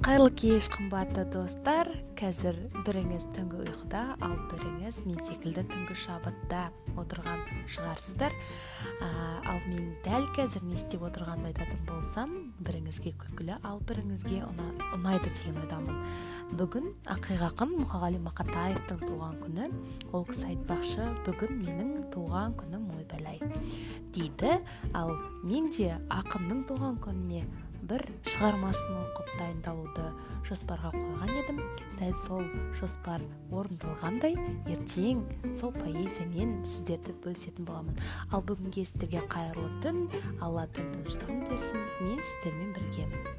қайырлы кеш қымбатты достар. Қазір біріңіз түнгі ұйқыда ал біріңіз мен секілді түнгі шабытта отырған шығарсыздар. Ә, ал мен дәл қазір не істеп отырғанымды айтатын болсам біріңізге күлкілі ал біріңізге ұна, ұнайды деген ойдамын. Бүгін ақиық ақын мұқағали мақатаевтың туған күні. Ол кісі айтпақшы бүгін менің туған күнім ойбалай дейді. Ал мен де ақынның туған күніне бір шығармасын оқып дайындалуды жоспарға қойған едім. дәл сол жоспар орындалғандай ертең сол поэзиямен сіздерді бөлісетін боламын. ал бүгінге сіздерге қайырлы түн. алла тыныштығын берсін. мен сіздермен біргемін.